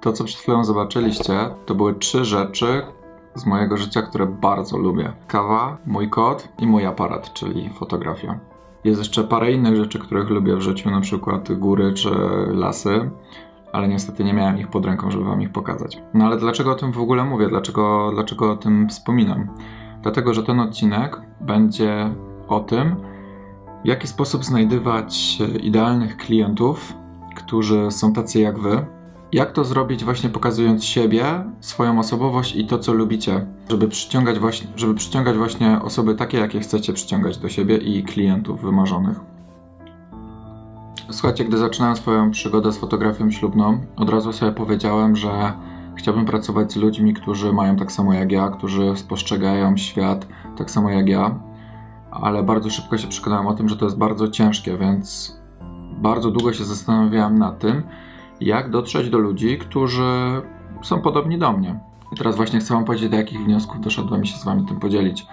To, co przed chwilą zobaczyliście, to były trzy rzeczy z mojego życia, które bardzo lubię. Kawa, mój kot i mój aparat, czyli fotografia. Jest jeszcze parę innych rzeczy, których lubię w życiu, na przykład góry czy lasy, ale niestety nie miałem ich pod ręką, żeby wam ich pokazać. No ale dlaczego o tym w ogóle mówię? Dlaczego, dlaczego o tym wspominam? Dlatego, że ten odcinek będzie o tym, w jaki sposób znajdywać idealnych klientów, którzy są tacy jak wy. Jak to zrobić właśnie pokazując siebie, swoją osobowość i to, co lubicie, żeby przyciągać właśnie, żeby przyciągać właśnie osoby takie, jakie chcecie przyciągać do siebie i klientów wymarzonych. Słuchajcie, gdy zaczynałem swoją przygodę z fotografią ślubną, od razu sobie powiedziałem, że chciałbym pracować z ludźmi, którzy mają tak samo jak ja, którzy spostrzegają świat tak samo jak ja, ale bardzo szybko się przekonałem o tym, że to jest bardzo ciężkie, więc bardzo długo się zastanawiałem nad tym, jak dotrzeć do ludzi, którzy są podobni do mnie. I teraz właśnie chcę Wam powiedzieć, do jakich wniosków doszedłem i się z Wami tym podzielić.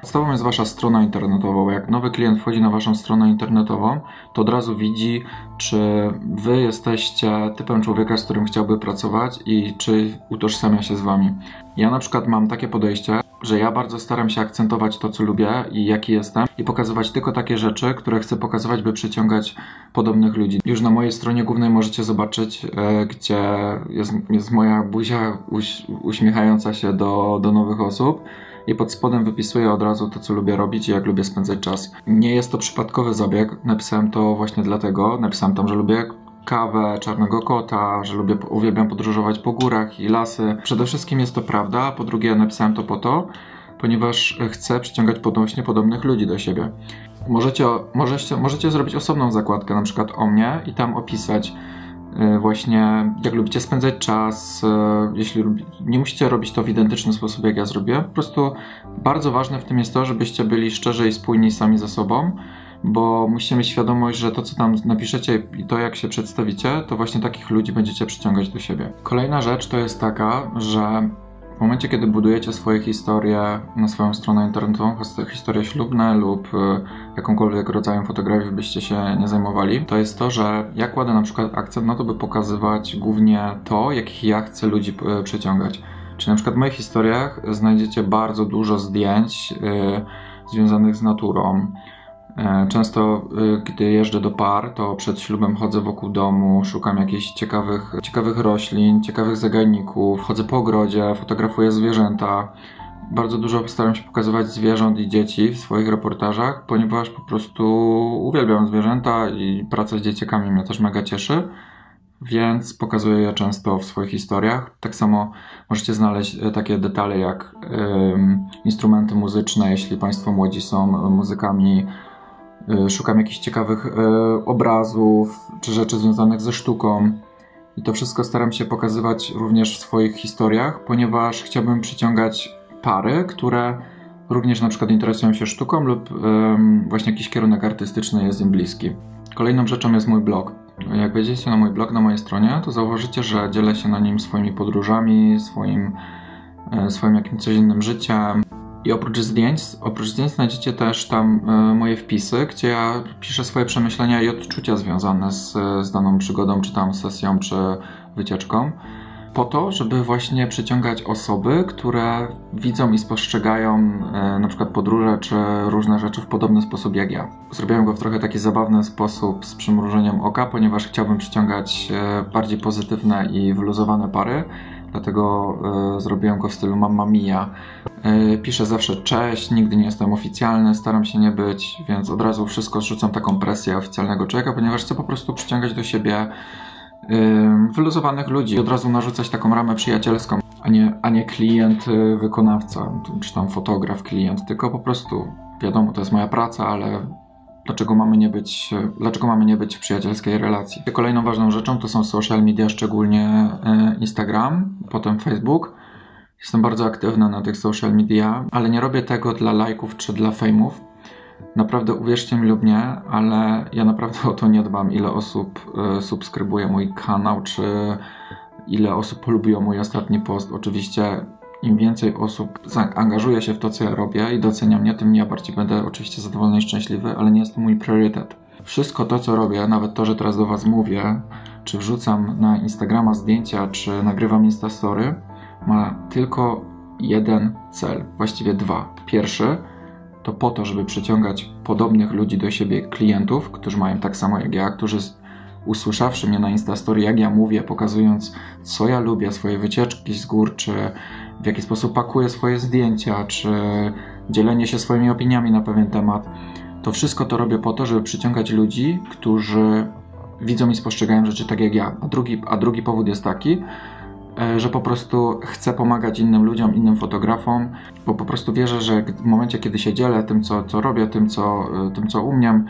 Podstawą jest Wasza strona internetowa. Jak nowy klient wchodzi na Waszą stronę internetową, to od razu widzi, czy Wy jesteście typem człowieka, z którym chciałby pracować i czy utożsamia się z Wami. Ja na przykład mam takie podejście, że ja bardzo staram się akcentować to, co lubię i jaki jestem i pokazywać tylko takie rzeczy, które chcę pokazywać, by przyciągać podobnych ludzi. Już na mojej stronie głównej możecie zobaczyć, e, gdzie jest, jest moja buzia uś, uśmiechająca się do, do nowych osób i pod spodem wypisuję od razu to, co lubię robić i jak lubię spędzać czas. Nie jest to przypadkowy zabieg, napisałem to właśnie dlatego, napisałem tam, że lubię kawę, czarnego kota, że lubię, uwielbiam podróżować po górach i lasy. Przede wszystkim jest to prawda, a po drugie napisałem to po to, ponieważ chcę przyciągać podnośnie podobnych ludzi do siebie. Możecie, możecie, możecie zrobić osobną zakładkę, na przykład o mnie i tam opisać e, właśnie jak lubicie spędzać czas, e, jeśli lubi, nie musicie robić to w identyczny sposób jak ja zrobię, po prostu bardzo ważne w tym jest to, żebyście byli szczerzy i spójni sami ze sobą, bo musicie mieć świadomość, że to, co tam napiszecie i to, jak się przedstawicie, to właśnie takich ludzi będziecie przyciągać do siebie. Kolejna rzecz to jest taka, że w momencie, kiedy budujecie swoje historie na swoją stronę internetową, historie ślubne lub y, jakąkolwiek rodzajem fotografii byście się nie zajmowali, to jest to, że ja kładę na przykład akcent na to, by pokazywać głównie to, jakich ja chcę ludzi y, przyciągać. Czyli na przykład w moich historiach znajdziecie bardzo dużo zdjęć yy, związanych z naturą, często, y, gdy jeżdżę do par, to przed ślubem chodzę wokół domu, szukam jakichś ciekawych, ciekawych roślin, ciekawych zagajników, chodzę po ogrodzie, fotografuję zwierzęta. Bardzo dużo staram się pokazywać zwierząt i dzieci w swoich reportażach, ponieważ po prostu uwielbiam zwierzęta i praca z dzieciakami mnie też mega cieszy, więc pokazuję je często w swoich historiach. Tak samo możecie znaleźć e, takie detale jak instrumenty muzyczne, jeśli Państwo młodzi są muzykami E, szukam jakichś ciekawych e, obrazów czy rzeczy związanych ze sztuką. I to wszystko staram się pokazywać również w swoich historiach, ponieważ chciałbym przyciągać pary, które również na przykład interesują się sztuką lub właśnie jakiś kierunek artystyczny jest im bliski. Kolejną rzeczą jest mój blog. Jak wejdziecie na mój blog, na mojej stronie, to zauważycie, że dzielę się na nim swoimi podróżami, swoim, e, swoim jakimś codziennym życiem, i oprócz zdjęć, oprócz zdjęć znajdziecie też tam e, moje wpisy, gdzie ja piszę swoje przemyślenia i odczucia związane z, z daną przygodą, czy tam sesją, czy wycieczką. Po to, żeby właśnie przyciągać osoby, które widzą i spostrzegają e, na przykład podróże czy różne rzeczy w podobny sposób jak ja. Zrobiłem go w trochę taki zabawny sposób z przymrużeniem oka, ponieważ chciałbym przyciągać e, bardziej pozytywne i wyluzowane pary dlatego y, zrobiłem go w stylu Mamma Mia. Y, piszę zawsze cześć, nigdy nie jestem oficjalny, staram się nie być, więc od razu wszystko zrzucam taką presję oficjalnego człowieka, ponieważ chcę po prostu przyciągać do siebie y, wyluzowanych ludzi, od razu narzucać taką ramę przyjacielską, a nie, a nie klient, wykonawca, czy tam fotograf, klient, tylko po prostu wiadomo, to jest moja praca, ale dlaczego mamy nie być, dlaczego mamy nie być w przyjacielskiej relacji. Kolejną ważną rzeczą to są social media, szczególnie e, Instagram, potem Facebook. Jestem bardzo aktywny na tych social media, ale nie robię tego dla lajków czy dla fejmów. Naprawdę uwierzcie mi lub nie, ale ja naprawdę o to nie dbam, ile osób y, subskrybuje mój kanał, czy ile osób polubiło mój ostatni post. Oczywiście im więcej osób angażuje się w to, co ja robię i docenia mnie, tym ja bardziej będę oczywiście zadowolony i szczęśliwy, ale nie jest to mój priorytet. Wszystko to, co robię, nawet to, że teraz do Was mówię, czy wrzucam na Instagrama zdjęcia, czy nagrywam Instastory, ma tylko jeden cel, właściwie dwa. Pierwszy to po to, żeby przyciągać podobnych ludzi do siebie, klientów, którzy mają tak samo jak ja, którzy usłyszawszy mnie na Instastory, jak ja mówię, pokazując co ja lubię, swoje wycieczki z gór, czy w jaki sposób pakuję swoje zdjęcia, czy dzielenie się swoimi opiniami na pewien temat, to wszystko to robię po to, żeby przyciągać ludzi, którzy widzą i spostrzegają rzeczy tak jak ja. A drugi, a drugi powód jest taki, e, że po prostu chcę pomagać innym ludziom, innym fotografom, bo po prostu wierzę, że w momencie, kiedy się dzielę tym, co, co robię, tym co, e, tym, co umiem,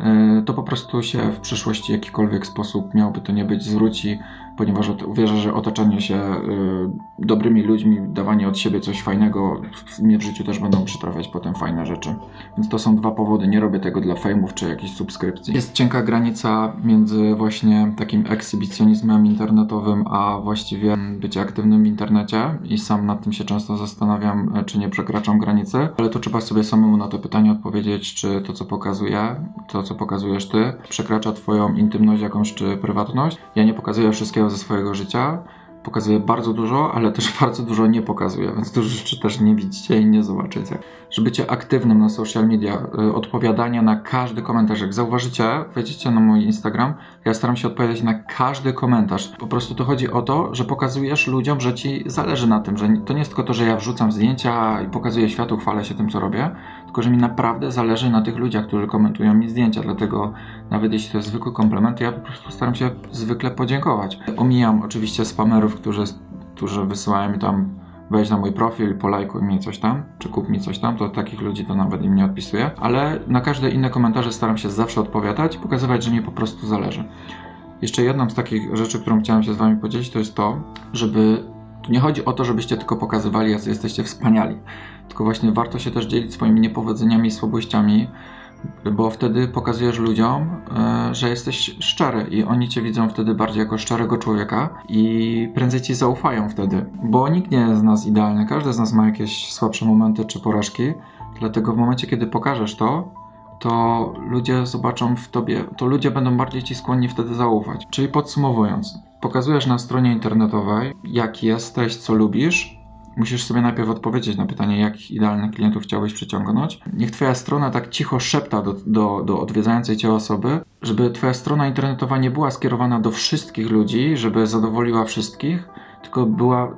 e, to po prostu się w przyszłości w jakikolwiek sposób miałby to nie być zwróci ponieważ wierzę, że otaczanie się y, dobrymi ludźmi, dawanie od siebie coś fajnego, mnie w życiu też będą przytrafiać potem fajne rzeczy. Więc to są dwa powody. Nie robię tego dla fejmów czy jakichś subskrypcji. Jest cienka granica między właśnie takim ekshibicjonizmem internetowym, a właściwie bycie aktywnym w internecie i sam nad tym się często zastanawiam, czy nie przekraczam granicy, ale to trzeba sobie samemu na to pytanie odpowiedzieć, czy to, co pokazuję, to, co pokazujesz ty, przekracza twoją intymność jakąś, czy prywatność. Ja nie pokazuję wszystkiego ze swojego życia. Pokazuje bardzo dużo, ale też bardzo dużo nie pokazuje, więc dużo rzeczy też nie widzicie i nie zobaczycie. Że bycie aktywnym na social media, y, odpowiadania na każdy komentarz. Jak zauważycie, wejdziecie na mój Instagram, ja staram się odpowiadać na każdy komentarz. Po prostu to chodzi o to, że pokazujesz ludziom, że ci zależy na tym, że to nie jest tylko to, że ja wrzucam zdjęcia i pokazuję światu, chwalę się tym, co robię, tylko że mi naprawdę zależy na tych ludziach, którzy komentują mi zdjęcia, dlatego nawet jeśli to jest zwykły komplement, ja po prostu staram się zwykle podziękować. Omijam oczywiście spamerów, którzy, którzy wysyłają mi tam wejdź na mój profil, polajkuj mi coś tam, czy kup mi coś tam, to takich ludzi to nawet im nie odpisuję, ale na każde inne komentarze staram się zawsze odpowiadać pokazywać, że mi po prostu zależy. Jeszcze jedną z takich rzeczy, którą chciałem się z Wami podzielić, to jest to, żeby tu nie chodzi o to, żebyście tylko pokazywali, jak jesteście wspaniali, tylko właśnie warto się też dzielić swoimi niepowodzeniami i słabościami, bo wtedy pokazujesz ludziom, e, że jesteś szczery i oni cię widzą wtedy bardziej jako szczerego człowieka i prędzej ci zaufają wtedy, bo nikt nie jest z nas idealny, każdy z nas ma jakieś słabsze momenty czy porażki, dlatego w momencie, kiedy pokażesz to, to ludzie zobaczą w tobie, to ludzie będą bardziej ci skłonni wtedy zaufać. Czyli podsumowując, pokazujesz na stronie internetowej, jak jesteś, co lubisz, musisz sobie najpierw odpowiedzieć na pytanie, jakich idealnych klientów chciałbyś przyciągnąć. Niech Twoja strona tak cicho szepta do, do, do odwiedzającej Cię osoby, żeby Twoja strona internetowa nie była skierowana do wszystkich ludzi, żeby zadowoliła wszystkich, tylko była,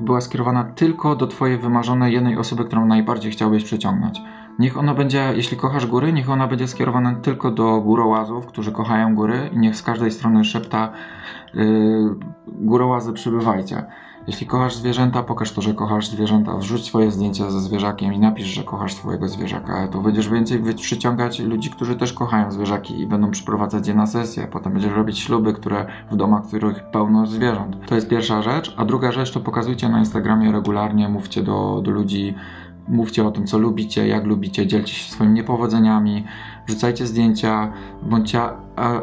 była skierowana tylko do Twojej wymarzonej jednej osoby, którą najbardziej chciałbyś przyciągnąć. Niech ona będzie, jeśli kochasz góry, niech ona będzie skierowana tylko do górołazów, którzy kochają góry i niech z każdej strony szepta yy, górołazy przybywajcie. Jeśli kochasz zwierzęta, pokaż to, że kochasz zwierzęta. Wrzuć swoje zdjęcia ze zwierzakiem i napisz, że kochasz swojego zwierzaka. To będziesz więcej przyciągać ludzi, którzy też kochają zwierzaki i będą przyprowadzać je na sesję. Potem będziesz robić śluby, które w domach, w których pełno zwierząt. To jest pierwsza rzecz. A druga rzecz to pokazujcie na Instagramie regularnie, mówcie do, do ludzi, mówcie o tym, co lubicie, jak lubicie, dzielcie się swoimi niepowodzeniami, wrzucajcie zdjęcia, bądźcie,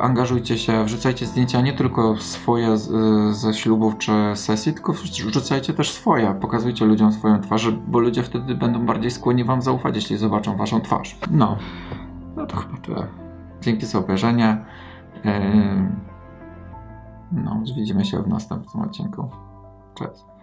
angażujcie się, wrzucajcie zdjęcia nie tylko swoje z, ze ślubów czy sesji, tylko wrzucajcie też swoje, pokazujcie ludziom swoją twarz, bo ludzie wtedy będą bardziej skłonni wam zaufać, jeśli zobaczą waszą twarz. No, no to chyba tyle. Dzięki za obejrzenie. No, widzimy się w następnym odcinku. Cześć.